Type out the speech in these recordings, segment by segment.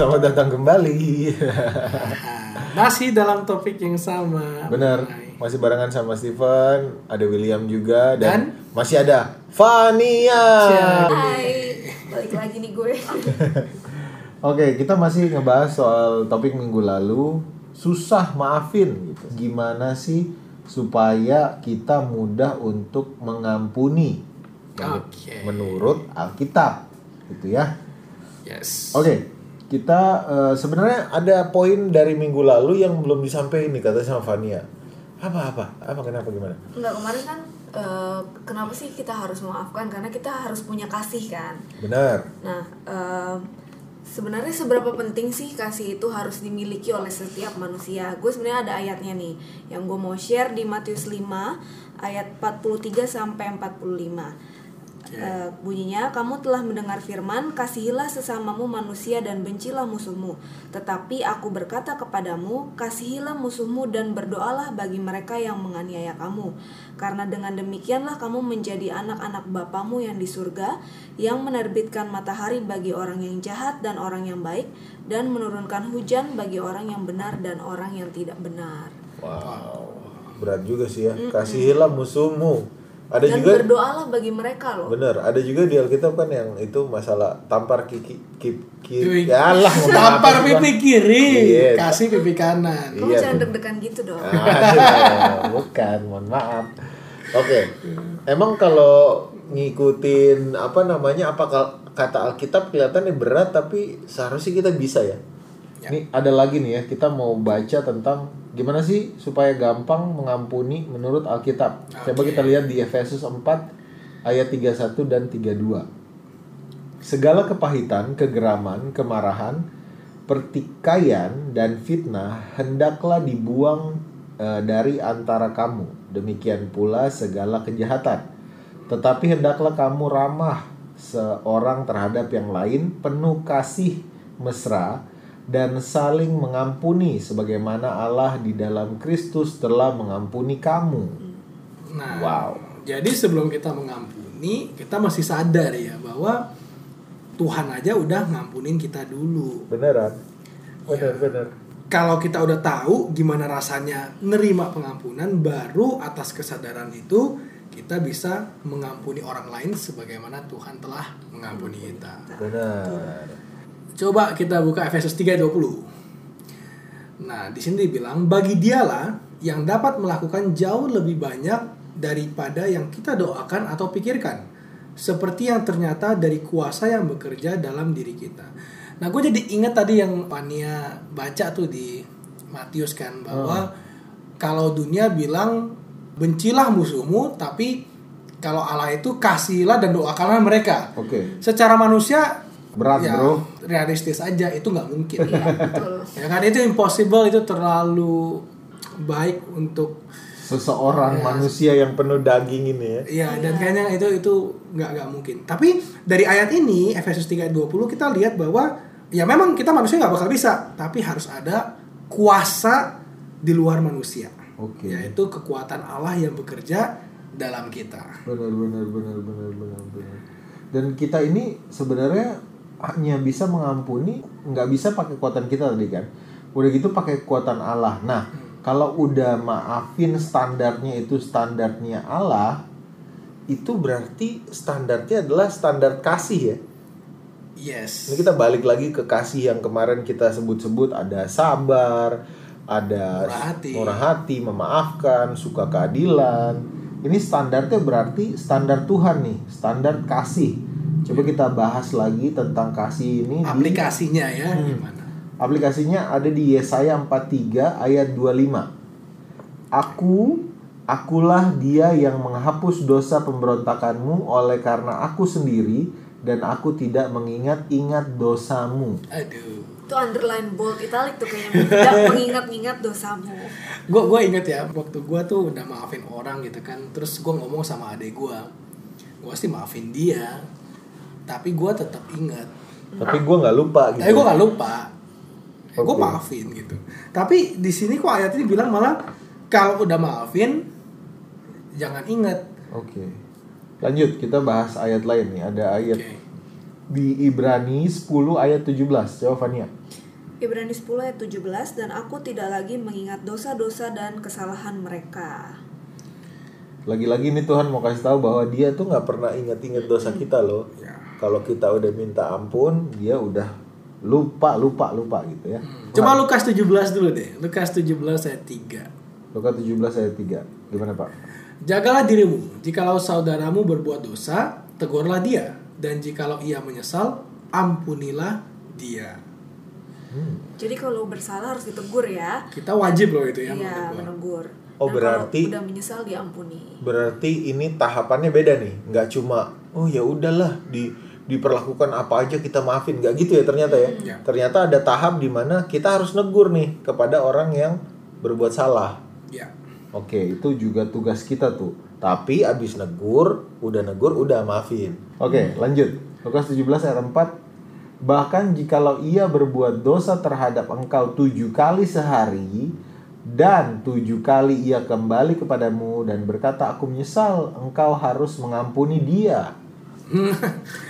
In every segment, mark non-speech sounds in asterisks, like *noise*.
selamat datang kembali. *laughs* Masih dalam topik yang sama. Bener, Mengenai- masih barengan sama Steven, ada William juga dan, Dan? masih ada Fania. Hai, balik lagi nih gue. *laughs* Oke, kita masih ngebahas soal topik minggu lalu susah maafin gitu. Gimana sih supaya kita mudah untuk mengampuni Men- Oke. menurut Alkitab gitu ya. Yes. Oke, kita eh, sebenarnya ada poin dari minggu lalu yang belum disampaikan nih kata sama Fania. Apa apa? Apa kenapa gimana? Enggak kemarin kan eh, kenapa sih kita harus memaafkan karena kita harus punya kasih kan. Benar. Nah, eh, sebenarnya seberapa penting sih kasih itu harus dimiliki oleh setiap manusia? Gue sebenarnya ada ayatnya nih yang gue mau share di Matius 5 ayat 43 sampai 45. Eh, bunyinya kamu telah mendengar firman kasihilah sesamamu manusia dan bencilah musuhmu tetapi aku berkata kepadamu kasihilah musuhmu dan berdoalah bagi mereka yang menganiaya kamu karena dengan demikianlah kamu menjadi anak-anak Bapamu yang di surga yang menerbitkan matahari bagi orang yang jahat dan orang yang baik dan menurunkan hujan bagi orang yang benar dan orang yang tidak benar Wow. Berat juga sih ya. Kasihilah musuhmu. Ada dan juga berdoalah bagi mereka loh Bener, ada juga di Alkitab kan yang itu masalah tampar kiki kip kiri. Wih, Ya Allah, mau Tampar pipi kiri, Iya. kasih pipi kanan. kamu Iya, jangan deg-degan gitu dong Ah, bukan, mohon maaf. Oke, emang kalau ngikutin apa namanya apa kata Alkitab kelihatannya berat tapi seharusnya kita bisa ya. Ini ada lagi nih ya, kita mau baca tentang gimana sih supaya gampang mengampuni menurut Alkitab. Coba kita lihat di Efesus 4 ayat 31 dan 32. Segala kepahitan, kegeraman, kemarahan, pertikaian dan fitnah hendaklah dibuang eh, dari antara kamu. Demikian pula segala kejahatan. Tetapi hendaklah kamu ramah seorang terhadap yang lain, penuh kasih mesra dan saling mengampuni sebagaimana Allah di dalam Kristus telah mengampuni kamu. Nah, Wow. jadi sebelum kita mengampuni, kita masih sadar ya bahwa Tuhan aja udah ngampunin kita dulu. Beneran? Bener, bener. Kalau kita udah tahu gimana rasanya nerima pengampunan, baru atas kesadaran itu kita bisa mengampuni orang lain sebagaimana Tuhan telah mengampuni kita. Bener. Coba kita buka Efesus 3:20. Nah, di sini dibilang bagi dialah yang dapat melakukan jauh lebih banyak daripada yang kita doakan atau pikirkan. Seperti yang ternyata dari kuasa yang bekerja dalam diri kita. Nah, gue jadi ingat tadi yang Pania baca tuh di Matius kan bahwa kalau dunia bilang bencilah musuhmu, tapi kalau Allah itu kasihilah dan doakanlah mereka. Oke. Secara manusia Berat, ya, bro. realistis aja itu nggak mungkin *laughs* betul ya kan itu impossible itu terlalu baik untuk Seseorang manusia yang penuh daging ini ya. ya dan kayaknya itu itu nggak nggak mungkin tapi dari ayat ini Efesus 3:20 kita lihat bahwa ya memang kita manusia nggak bakal bisa tapi harus ada kuasa di luar manusia Oke. yaitu kekuatan Allah yang bekerja dalam kita Benar, benar, benar, benar, benar, benar. Dan kita ini sebenarnya hanya bisa mengampuni, nggak bisa pakai kekuatan kita tadi kan. Udah gitu pakai kekuatan Allah. Nah, kalau udah maafin standarnya itu standarnya Allah, itu berarti standarnya adalah standar kasih ya. yes Ini kita balik lagi ke kasih yang kemarin kita sebut-sebut ada sabar, ada Murah hati. murah hati, memaafkan, suka keadilan. Ini standarnya berarti standar Tuhan nih, standar kasih. Coba kita bahas lagi tentang kasih ini di aplikasinya ya Hmm. gimana? Aplikasinya ada di Yesaya 43 ayat 25. Aku akulah dia yang menghapus dosa pemberontakanmu oleh karena aku sendiri dan aku tidak mengingat-ingat dosamu. aduh. Itu underline bold italic tuh kayaknya. Tidak *laughs* mengingat-ingat dosamu. Gue gue inget ya waktu gue tuh udah maafin orang gitu kan. Terus gue ngomong sama adik gue gue sih maafin dia tapi gue tetap ingat Tapi gue nggak lupa gitu. tapi gue gak lupa gue Oke. maafin gitu tapi di sini kok ayat ini bilang malah kalau udah maafin jangan ingat Oke. Lanjut kita bahas ayat lain nih. Ada ayat Oke. di Ibrani 10 ayat 17. Coba Fania. Ibrani 10 ayat 17 dan aku tidak lagi mengingat dosa-dosa dan kesalahan mereka. Lagi-lagi nih Tuhan mau kasih tahu bahwa dia tuh nggak pernah ingat-ingat dosa kita loh. Ya. Kalau kita udah minta ampun, dia udah lupa, lupa, lupa gitu ya. Coba Lukas 17 dulu deh. Lukas 17 ayat 3. Lukas 17 ayat 3. Gimana Pak? Jagalah dirimu, jikalau saudaramu berbuat dosa, tegurlah dia, dan jikalau ia menyesal, ampunilah dia. Jadi kalau bersalah harus ditegur ya. Kita wajib loh itu ya Iya, menegur. menegur. Oh, Dan berarti- kalau udah menyesal diampuni. Berarti ini tahapannya beda nih, nggak cuma oh ya udahlah di diperlakukan apa aja kita maafin, nggak gitu ya ternyata ya. Ya. Ternyata ada tahap di mana kita harus negur nih kepada orang yang berbuat salah. Ya. Oke, itu juga tugas kita tuh. Tapi abis negur, udah negur, udah maafin. Oke, lanjut. Lukas 17 ayat 4. Bahkan jikalau ia berbuat dosa terhadap engkau tujuh kali sehari, dan tujuh kali ia kembali kepadamu dan berkata, aku menyesal, engkau harus mengampuni dia. *laughs*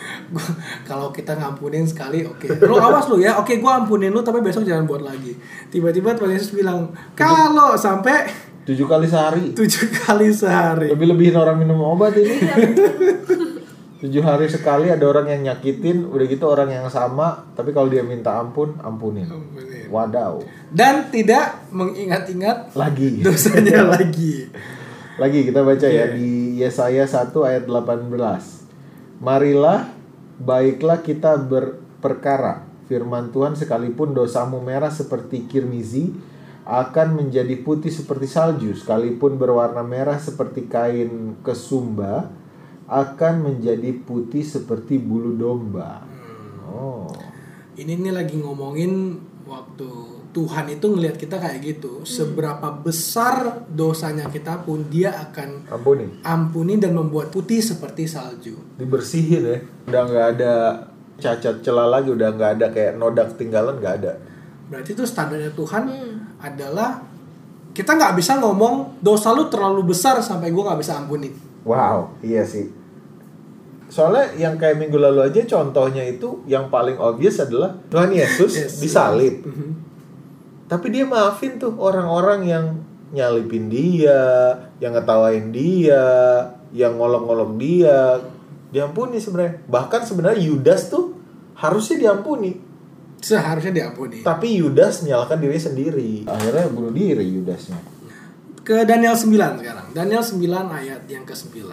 Kalau kita ngampunin sekali, oke. Lu awas lu ya, oke gua ampunin lu tapi besok jangan buat lagi. Tiba-tiba Tuhan Yesus bilang, kalau sampai Tujuh kali sehari. tujuh kali sehari. Lebih-lebihin orang minum obat ini. Tujuh hari sekali ada orang yang nyakitin, udah gitu orang yang sama, tapi kalau dia minta ampun, ampunin. Wadaw. Dan tidak mengingat-ingat Lagi. dosanya *laughs* lagi. Lagi kita baca ya Iya. di Yesaya 1 ayat 18. Marilah baiklah kita berperkara firman Tuhan sekalipun dosamu merah seperti kirmizi akan menjadi putih seperti salju sekalipun berwarna merah seperti kain kesumba akan menjadi putih seperti bulu domba. Oh. Ini nih lagi ngomongin waktu Tuhan itu ngelihat kita kayak gitu. Seberapa besar dosanya kita pun dia akan Ampuni. ampuni dan membuat putih seperti salju. Dibersihin ya. Udah nggak ada cacat celah lagi, udah nggak ada kayak noda ketinggalan nggak ada. Berarti itu standarnya Tuhan adalah kita nggak bisa ngomong dosa lu terlalu besar sampai gua nggak bisa ampuni. Wow, iya sih. Soalnya yang kayak minggu lalu aja contohnya itu yang paling obvious adalah Tuhan Yesus Yes. disalib. Mhm. Tapi dia maafin tuh orang-orang yang nyalipin dia, yang ngetawain dia, yang ngolok-ngolok dia. Diampuni sebenarnya. Bahkan sebenarnya Yudas tuh harusnya diampuni. Seharusnya diampuni. Tapi Yudas menyalahkan diri sendiri. Akhirnya bunuh diri Yudasnya. Ke Daniel 9 sekarang. Daniel 9 ayat yang ke-9.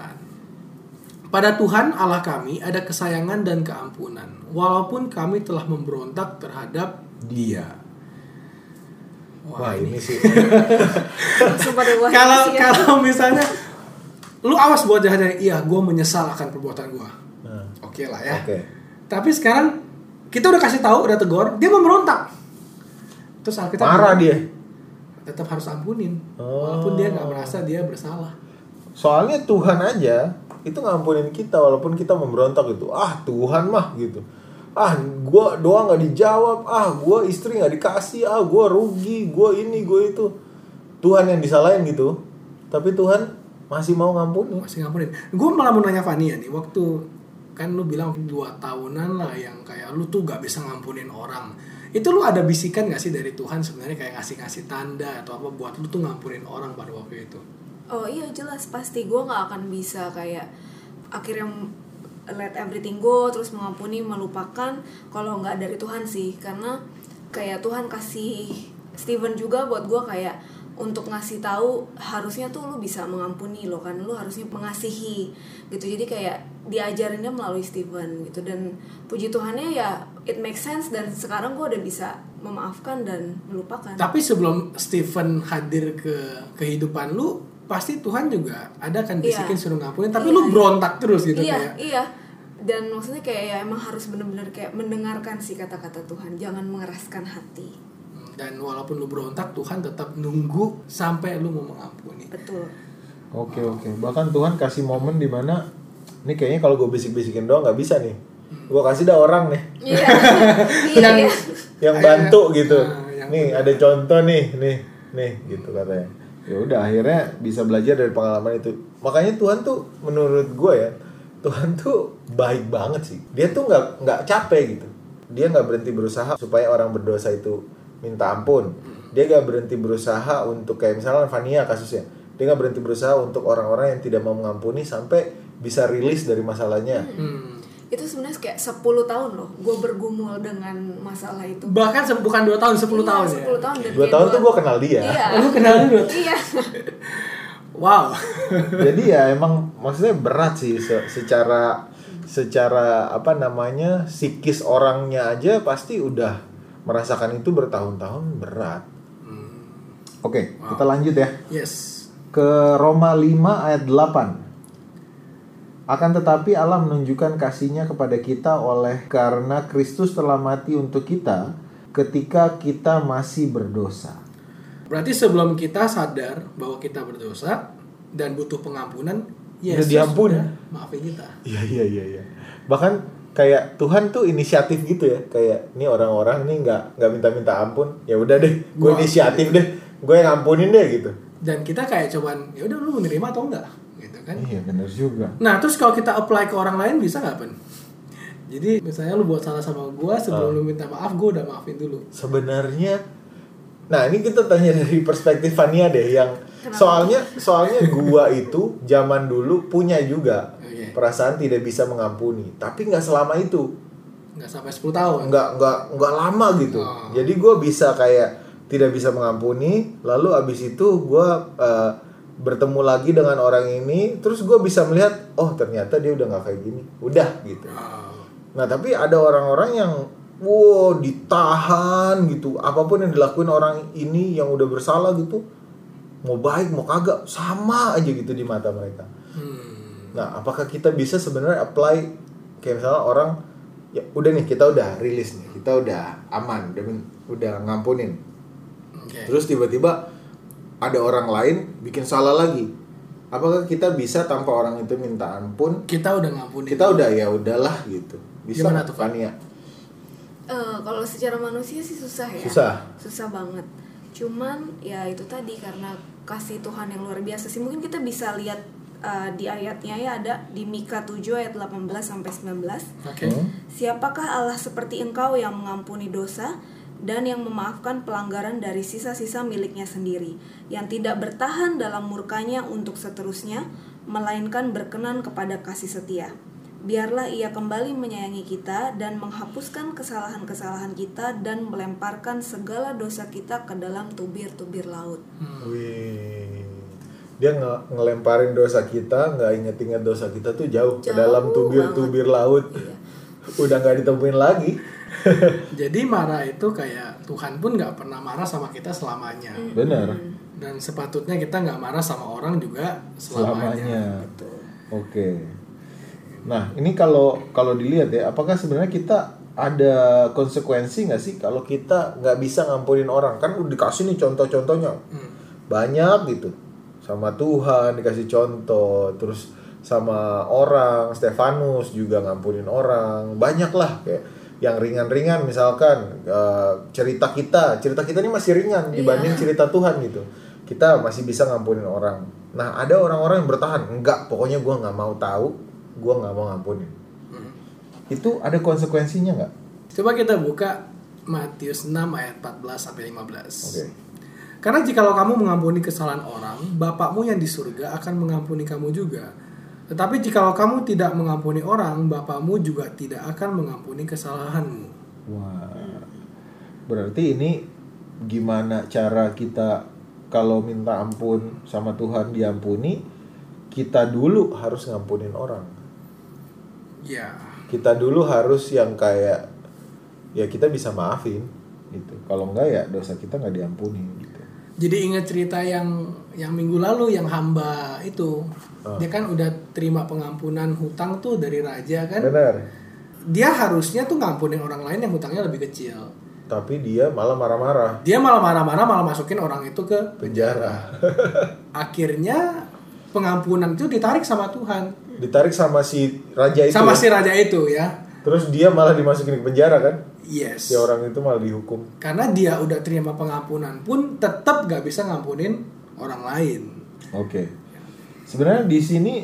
Pada Tuhan Allah kami ada kesayangan dan keampunan, walaupun kami telah memberontak terhadap Dia. Wah, ini sih. *laughs* Wah Kalau ya. kalau misalnya lu awas buat jahatnya, iya gue menyesal akan perbuatan gue. Nah, Oke lah ya. Oke. Tapi sekarang kita udah kasih tahu, udah tegur, dia memberontak. Terus Alkitab Marah bilang, dia. tetap harus ampunin, Oh. walaupun dia nggak merasa dia bersalah. Soalnya Tuhan aja itu ngampunin kita walaupun kita memberontak gitu. Ah Tuhan mah gitu. Ah gua doa nggak dijawab. Ah gua istri nggak dikasih. Ah gua rugi. Gua ini gua itu. Tuhan yang disalahin gitu. Tapi Tuhan masih mau ngampuni. masih ngampunin. Gue malah mau nanya Fania nih, waktu kan lu bilang dua tahunan lah yang kayak lu tuh gak bisa ngampunin orang. Itu lu ada bisikan gak sih dari Tuhan sebenarnya kayak ngasih-ngasih tanda atau apa buat lu tuh ngampunin orang pada waktu itu? Oh iya jelas pasti gue nggak akan bisa kayak akhirnya let everything go terus mengampuni melupakan kalau nggak dari Tuhan sih. Karena kayak Tuhan kasih Steven juga buat gue kayak untuk ngasih tahu harusnya tuh lu bisa mengampuni lo kan lu harusnya mengasihi gitu. Jadi kayak diajarinnya melalui Steven gitu. Dan puji Tuhannya ya it makes sense. Dan sekarang gue udah bisa memaafkan dan melupakan. Tapi sebelum Stephen hadir ke kehidupan lu, pasti Tuhan juga ada kan bisikin Iya. suruh ngampunin, tapi Iya, lu berontak terus gitu iya kayak. iya dan maksudnya kayak ya emang harus bener-bener kayak mendengarkan sih kata-kata Tuhan jangan mengeraskan hati Dan walaupun lu berontak, Tuhan tetap nunggu sampai lu mau mengampuni. betul Oke oke. Bahkan Tuhan kasih momen di mana ini kayaknya kalau gue bisik-bisikin doang nggak bisa nih. Gue kasih dah orang nih iya *laughs* iya iya. yang bantu gitu. Ah, yang nih ada contoh nih, nih, nih gitu katanya. Ya udah akhirnya bisa belajar dari pengalaman itu. Makanya Tuhan tuh menurut gue ya, Tuhan tuh baik banget sih. Dia tuh nggak nggak capek gitu. Dia nggak berhenti berusaha supaya orang berdosa itu minta ampun. Dia nggak berhenti berusaha untuk kayak misalnya Vania kasusnya. Dia nggak berhenti berusaha untuk orang-orang yang tidak mau mengampuni sampai bisa rilis dari masalahnya. Hmm. Itu sebenarnya kayak 10 tahun loh gue bergumul dengan masalah itu Bahkan se- bukan 2 tahun, 10 Iya, tahun ya. 10 tahun dan Dua tahun dua- tuh gue kenal dia. iya *laughs* Lu kenal dulu. iya *laughs* Wow. *laughs* Jadi ya emang maksudnya berat sih se- secara secara apa namanya psikis orangnya aja pasti udah merasakan itu bertahun-tahun berat. Oke, kita lanjut ya. Yes. ke Roma 5 ayat 8. Akan tetapi Allah menunjukkan kasihnya kepada kita oleh karena Kristus telah mati untuk kita ketika kita masih berdosa. Berarti sebelum kita sadar bahwa kita berdosa dan butuh pengampunan, Yesus diampuni. sudah maafin kita. Iya iya iya iya. Bahkan kayak Tuhan tuh inisiatif gitu ya. Kayak ini orang-orang nih nggak nggak minta-minta ampun. Ya udah deh, gue inisiatif deh. Gue yang ampunin deh gitu. Dan kita kayak cuman, ya udah lu menerima atau enggak? Gitu kan. Iya benar juga. Nah, terus kalau kita apply ke orang lain bisa nggak, Pen? Jadi misalnya lu buat salah sama gua sebelum Ah. lu minta maaf, gua udah maafin dulu. sebenarnya nah ini kita tanya dari perspektif Fania deh yang Kenapa? soalnya soalnya gua itu zaman dulu punya juga Oke. perasaan tidak bisa mengampuni tapi nggak selama itu Nggak sampai 10 tahun. nggak nggak nggak lama gitu Oh. jadi gua bisa kayak tidak bisa mengampuni lalu abis itu gua eh, bertemu lagi dengan orang ini terus gua bisa melihat oh ternyata dia udah nggak kayak gini udah gitu Oh. Nah tapi ada orang-orang yang wow ditahan gitu apa pun yang dilakuin orang ini yang udah bersalah gitu mau baik mau kagak sama aja gitu di mata mereka. Hmm. Nah apakah kita bisa sebenarnya apply kayak misalnya orang ya udah nih kita udah rilis nih kita udah aman udah udah ngampunin Oke. terus tiba-tiba ada orang lain bikin salah lagi apakah kita bisa tanpa orang itu minta ampun Kita udah ngampuni. kita udah ya udahlah gitu bisa Gimana tuh, Fan? Fania? Eh, kalau secara manusia sih susah ya Susah. susah banget cuman ya itu tadi karena kasih Tuhan yang luar biasa sih mungkin kita bisa lihat eh, di ayatnya ya ada di Mika 7 ayat 18 sampai 19 Oke. Hmm? Siapakah Allah seperti engkau yang mengampuni dosa dan yang memaafkan pelanggaran dari sisa-sisa miliknya sendiri, yang tidak bertahan dalam murkanya untuk seterusnya, melainkan berkenan kepada kasih setia. Biarlah ia kembali menyayangi kita dan menghapuskan kesalahan-kesalahan kita dan melemparkan segala dosa kita ke dalam tubir-tubir laut. Wih. Dia nge- ngelemparin dosa kita, nggak inget-inget dosa kita tuh jauh, ke Jauh dalam tubir-tubir laut. Iya. Udah nggak ditemuin lagi. *laughs* Jadi marah itu kayak Tuhan pun nggak pernah marah sama kita selamanya. Benar. Dan sepatutnya kita nggak marah sama orang juga selamanya. Selamanya. Betul. Oke. Nah, ini kalau kalau dilihat ya, apakah sebenarnya kita ada konsekuensi nggak sih kalau kita nggak bisa ngampunin orang? Kan udah dikasih nih contoh-contohnya. Hmm. banyak gitu sama Tuhan dikasih contoh terus sama orang Stefanus juga ngampunin orang banyak lah kayak yang ringan-ringan misalkan eh, cerita kita. Cerita kita ini masih ringan dibanding cerita Tuhan gitu. Kita masih bisa ngampunin orang. Nah ada orang-orang yang bertahan. Enggak pokoknya gua nggak mau tahu gua nggak mau ngampunin. Itu ada konsekuensinya nggak? Coba kita buka Matius 6 ayat 14 sampai 15. oke. Karena jikalau kamu mengampuni kesalahan orang, Bapakmu yang di surga akan mengampuni kamu juga. Tetapi jikalau kamu tidak mengampuni orang, Bapakmu juga tidak akan mengampuni kesalahanmu. Wah, berarti ini gimana cara kita kalau minta ampun sama Tuhan diampuni, kita dulu harus ngampunin orang. Ya, Kita dulu harus yang kayak ya kita bisa maafin gitu. Kalau enggak ya dosa kita nggak diampuni. Jadi ingat cerita yang yang minggu lalu yang hamba itu, dia kan udah terima pengampunan hutang tuh dari raja kan. Benar. Dia harusnya tuh ngampunin orang lain yang hutangnya lebih kecil. Tapi dia malah marah-marah Dia malah marah-marah, malah masukin orang itu ke penjara. *laughs* akhirnya pengampunan itu ditarik sama Tuhan Ditarik sama si raja itu. sama ya. si raja itu ya Terus dia malah dimasukin ke penjara kan? Yes Si orang itu malah dihukum. karena dia udah terima pengampunan pun tetap gak bisa ngampunin orang lain Oke. Sebenarnya di sini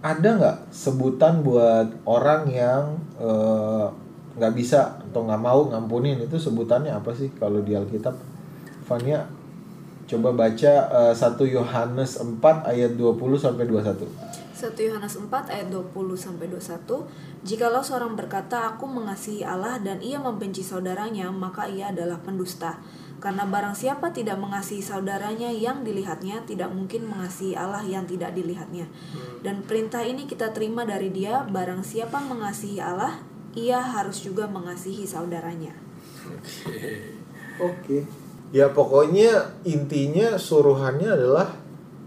ada nggak sebutan buat orang yang eh, nggak bisa atau nggak mau ngampunin itu sebutannya apa sih kalau di Alkitab? Fania coba baca eh, 1 Yohanes 4 ayat 20 sampai 21. 1 Yohanes 4 ayat 20 sampai 21 Jikalau seorang berkata aku mengasihi Allah dan ia membenci saudaranya maka ia adalah pendusta. Karena barang siapa tidak mengasihi saudaranya yang dilihatnya tidak mungkin mengasihi Allah yang tidak dilihatnya. Dan perintah ini kita terima dari dia barang siapa mengasihi Allah ia harus juga mengasihi saudaranya Oke. Ya pokoknya intinya suruhannya adalah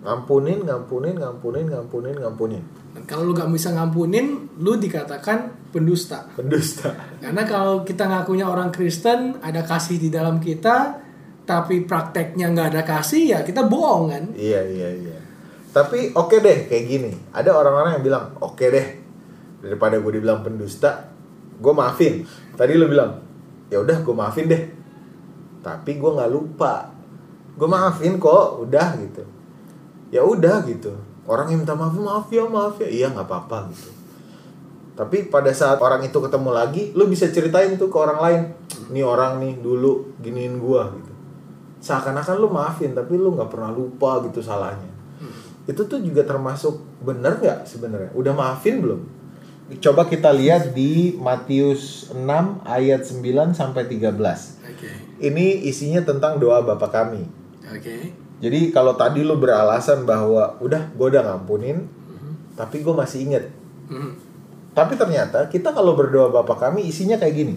ngampunin, ngampunin, ngampunin, ngampunin, ngampunin. Dan kalau lu gak bisa ngampunin, lu dikatakan pendusta. Pendusta. Karena kalau kita ngakunya orang Kristen, ada kasih di dalam kita, tapi prakteknya nggak ada kasih, ya kita bohong kan? Iya iya iya. Tapi oke deh kayak gini. Ada orang-orang yang bilang oke deh daripada gue dibilang pendusta, gue maafin. Tadi lu bilang ya udah gue maafin deh. Tapi gue nggak lupa. Gue maafin kok, udah gitu. Ya udah gitu. Orang yang minta maaf maaf ya maaf ya. Iya nggak apa-apa gitu. Tapi pada saat orang itu ketemu lagi, lu bisa ceritain tuh ke orang lain. Nih orang nih dulu giniin gua gitu. Seakan-akan lu maafin, tapi lu nggak pernah lupa gitu salahnya. Itu tuh juga termasuk bener nggak sebenarnya? Udah maafin belum? Coba kita lihat di Matius 6 ayat 9 sampai 13. Oke, Ini isinya tentang doa Bapa kami. oke. Jadi kalau tadi lu beralasan bahwa udah gue udah ngampunin, tapi gue masih inget Hmm. Tapi ternyata kita kalau berdoa Bapa kami isinya kayak gini.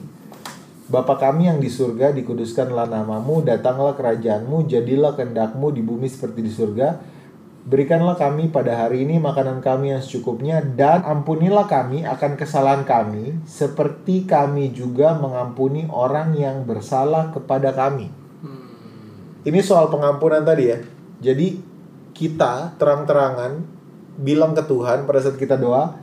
Bapa kami yang di surga, dikuduskanlah namamu, datanglah kerajaanmu, jadilah kehendakmu di bumi seperti di surga. Berikanlah kami pada hari ini makanan kami yang secukupnya dan ampunilah kami akan kesalahan kami seperti kami juga mengampuni orang yang bersalah kepada kami. Ini soal pengampunan tadi ya. Jadi kita terang-terangan bilang ke Tuhan pada saat kita doa,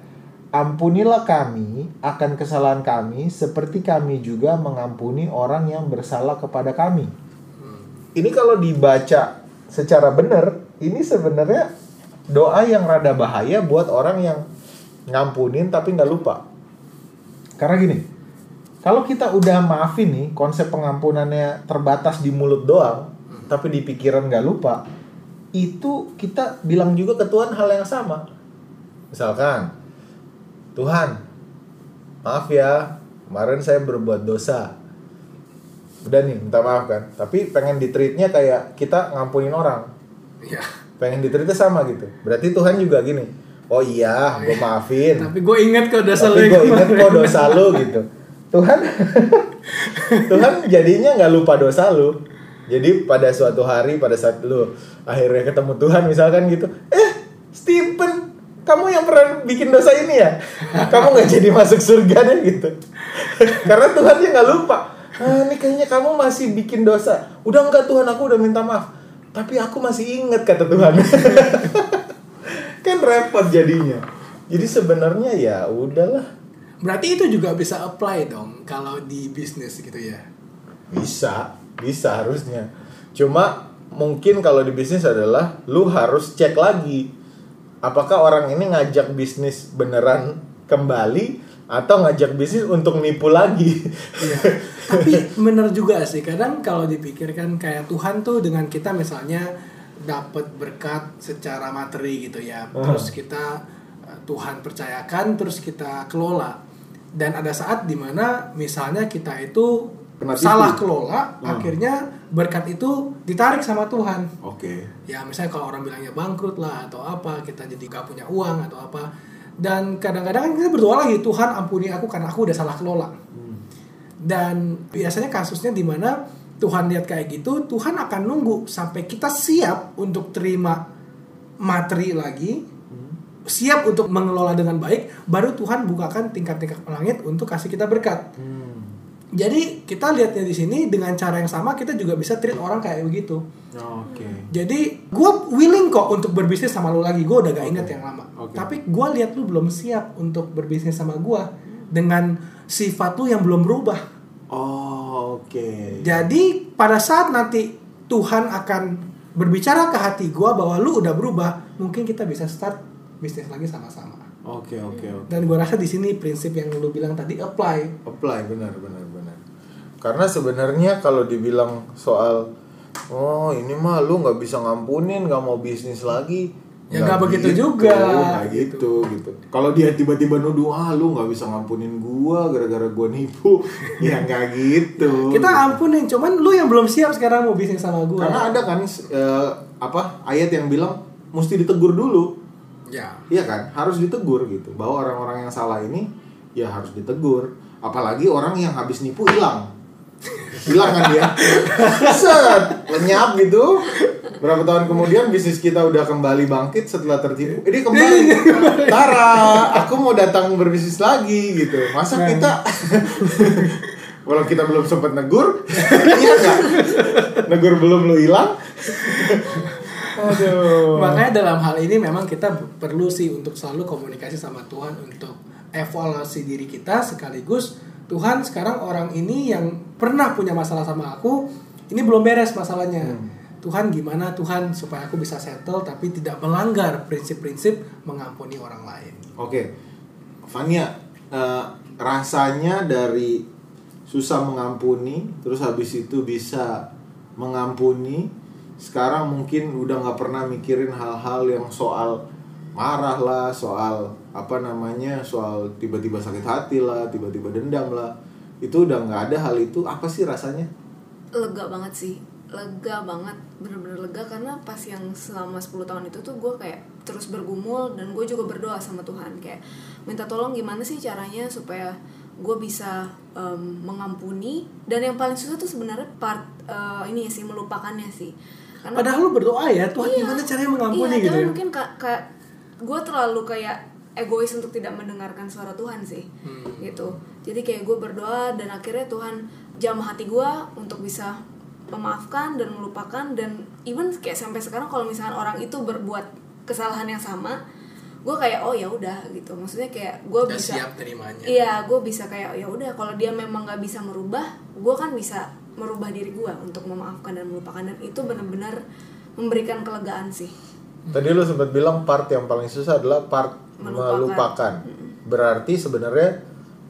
ampunilah kami akan kesalahan kami seperti kami juga mengampuni orang yang bersalah kepada kami. Ini kalau dibaca secara benar, ini sebenarnya doa yang rada bahaya buat orang yang ngampunin tapi nggak lupa. Karena gini, kalau kita udah maafin nih, konsep pengampunannya terbatas di mulut doang, tapi di pikiran nggak lupa, itu kita bilang juga ke Tuhan hal yang sama. Misalkan, Tuhan, maaf ya, kemarin saya berbuat dosa. Udah nih, minta maaf kan. Tapi pengen ditreatnya kayak kita ngampunin orang. Ya. Pengen ditreatnya sama gitu. Berarti Tuhan juga gini, oh iya, gue maafin. Tapi gue inget kok dosa lu Tapi gue inget kok dosa lu gitu. Tuhan, *laughs* Tuhan jadinya nggak lupa dosa lu. Jadi pada suatu hari pada saat lu akhirnya ketemu Tuhan misalkan gitu, eh Stephen, kamu yang pernah bikin dosa ini ya? Kamu nggak jadi masuk surga deh gitu. *laughs* Karena Tuhan dia nggak lupa. Ah, ini kayaknya kamu masih bikin dosa. Udah enggak Tuhan, aku udah minta maaf. Tapi aku masih inget kata Tuhan. *laughs* kan repot jadinya. Jadi sebenarnya ya udahlah. Berarti itu juga bisa apply dong kalau di bisnis gitu ya. Bisa, bisa harusnya. Cuma mungkin kalau di bisnis adalah lu harus cek lagi apakah orang ini ngajak bisnis beneran kembali atau ngajak bisnis untuk nipu lagi. Iya. Tapi bener juga sih kadang kalau dipikirkan kayak Tuhan tuh dengan kita misalnya dapat berkat secara materi gitu ya. Terus kita eh, Tuhan percayakan terus kita kelola. Dan ada saat di mana misalnya kita itu Kena tipu. salah kelola, Hmm. akhirnya berkat itu ditarik sama Tuhan. Oke. ya misalnya kalau orang bilangnya bangkrut lah atau apa kita jadi gak punya uang atau apa dan kadang-kadang kan kita berdoa lagi Tuhan ampuni aku karena aku udah salah kelola dan biasanya kasusnya di mana Tuhan lihat kayak gitu Tuhan akan nunggu sampai kita siap untuk terima materi lagi siap untuk mengelola dengan baik baru Tuhan bukakan tingkat-tingkat langit untuk kasih kita berkat jadi kita lihatnya di sini dengan cara yang sama kita juga bisa treat orang kayak begitu Oke. jadi gue willing kok untuk berbisnis sama lu lagi. Gue udah gak inget yang lama. Oke. Tapi gue lihat lu belum siap untuk berbisnis sama gue dengan sifat lu yang belum berubah. Oh, oke. Jadi pada saat nanti Tuhan akan berbicara ke hati gue bahwa lu udah berubah, mungkin kita bisa start bisnis lagi sama-sama. Oke oke oke. Dan gue rasa di sini prinsip yang lu bilang tadi apply. Apply benar benar. Karena sebenarnya kalau dibilang soal oh ini mah lu nggak bisa ngampunin nggak mau bisnis lagi. Ya nggak begitu juga, nggak gitu gitu. Kalau dia tiba-tiba nuduh ah lu nggak bisa ngampunin gua gara-gara gua nipu, *laughs* ya nggak gitu. Kita ampunin, cuman lu yang belum siap sekarang mau bisnis sama gue. Karena ada kan eh, apa ayat yang bilang mesti ditegur dulu. Ya. Iya kan, harus ditegur gitu. Bahwa orang-orang yang salah ini ya harus ditegur. Apalagi orang yang habis nipu hilang. Hilang kan dia. Set, lenyap gitu. Berapa tahun kemudian bisnis kita udah kembali bangkit setelah tertipu. Eh, dia kembali. Tara, aku mau datang berbisnis lagi gitu. Masa kita Walau kita belum sempat negur, iya nggak? Negur belum lu hilang? Aduh. Makanya dalam hal ini memang kita perlu sih untuk selalu komunikasi sama Tuhan untuk evaluasi diri kita sekaligus Tuhan sekarang orang ini yang pernah punya masalah sama aku ini belum beres masalahnya. Tuhan gimana Tuhan supaya aku bisa settle tapi tidak melanggar prinsip-prinsip mengampuni orang lain. Oke, Fania, eh, rasanya dari susah mengampuni, terus habis itu bisa mengampuni, sekarang mungkin udah nggak pernah mikirin hal-hal yang soal marah lah, soal apa namanya, soal tiba-tiba sakit hati lah, tiba-tiba dendam lah, itu udah nggak ada hal itu. Apa sih rasanya? lega banget sih lega banget bener-bener lega karena pas yang selama 10 tahun itu tuh gue kayak terus bergumul dan gue juga berdoa sama Tuhan kayak minta tolong gimana sih caranya supaya gue bisa em, mengampuni dan yang paling susah tuh sebenarnya part eh, ini sih melupakannya sih karena Padahal lu berdoa ya Tuhan Iya. gimana caranya mengampuni iya, gitu ya. mungkin kak, kak gue terlalu kayak egois untuk tidak mendengarkan suara Tuhan sih. Hmm. gitu. Jadi kayak gue berdoa dan akhirnya Tuhan jamah hati gue untuk bisa memaafkan dan melupakan dan even kayak sampai sekarang kalau misalnya orang itu berbuat kesalahan yang sama gue kayak oh ya udah gitu. Maksudnya kayak gue Udah bisa siap terimanya. iya gue bisa kayak ya udah kalau dia memang nggak bisa merubah gue kan bisa merubah diri gue untuk memaafkan dan melupakan. Dan itu benar-benar memberikan kelegaan sih. Tadi lu sempat bilang part yang paling susah adalah part Melupakan. melupakan. Berarti sebenarnya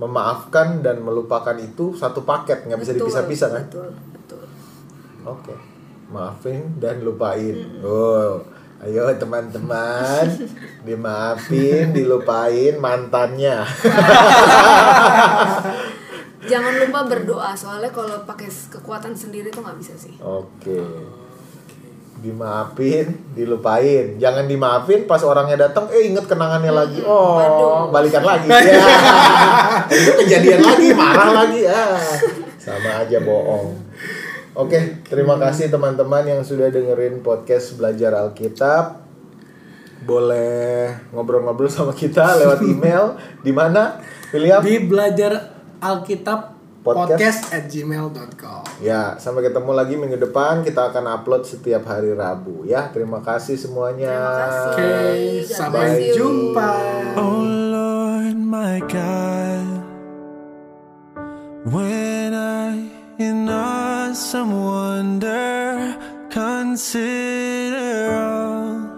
memaafkan dan melupakan itu satu paket, nggak bisa dipisah-pisah kan? betul betul Oke. Maafin dan lupain. Oh. Ayo teman-teman, *laughs* dimaafin, dilupain mantannya. jangan lupa berdoa soalnya kalau pakai kekuatan sendiri tuh nggak bisa sih Oke. Dimaafin, dilupain. Jangan dimaafin pas orangnya datang eh inget kenangannya lagi. Oh, Waduh. balikan lagi. *laughs* Ya. Itu kejadian lagi, marah lagi. Ah. Sama aja bohong. Oke, terima kasih teman-teman yang sudah dengerin podcast Belajar Alkitab. Boleh ngobrol-ngobrol sama kita lewat *laughs* email di mana? William? Di belajar Alkitab Podcast. podcast at gmail.com Ya, sampai ketemu lagi minggu depan. Kita akan upload setiap hari Rabu ya. Terima kasih semuanya. Terima kasih. Oke, God sampai you. jumpa. Oh Lord, my God, when I in awesome wonder consider all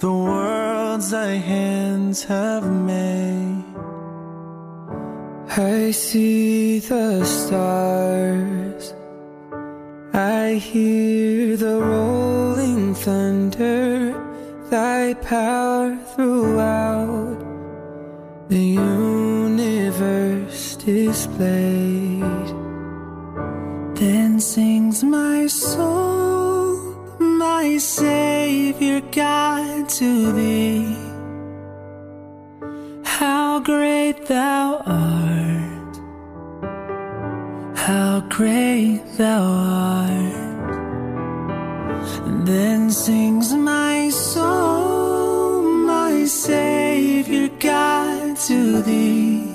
the worlds thy hands have made, I see the stars. I hear the rolling thunder, thy power throughout the universe displayed. Then sings my soul, my Savior God to thee. Great thou art. Then sings my soul, my Savior God to thee.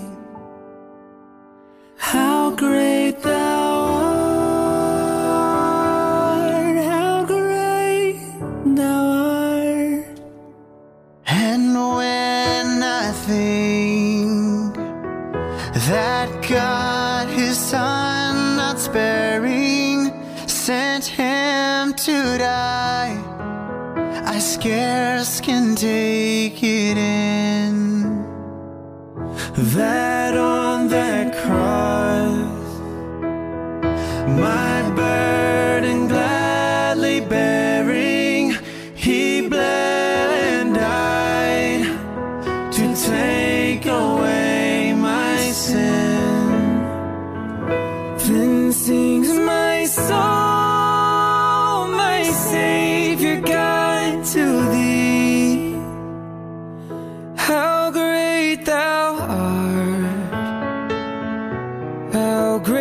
How great thou art, how great thou art. And when I think that God, his son, Bearing sent him to die. I scarce can take it in that on that cross, my burden.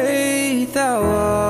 great thou art.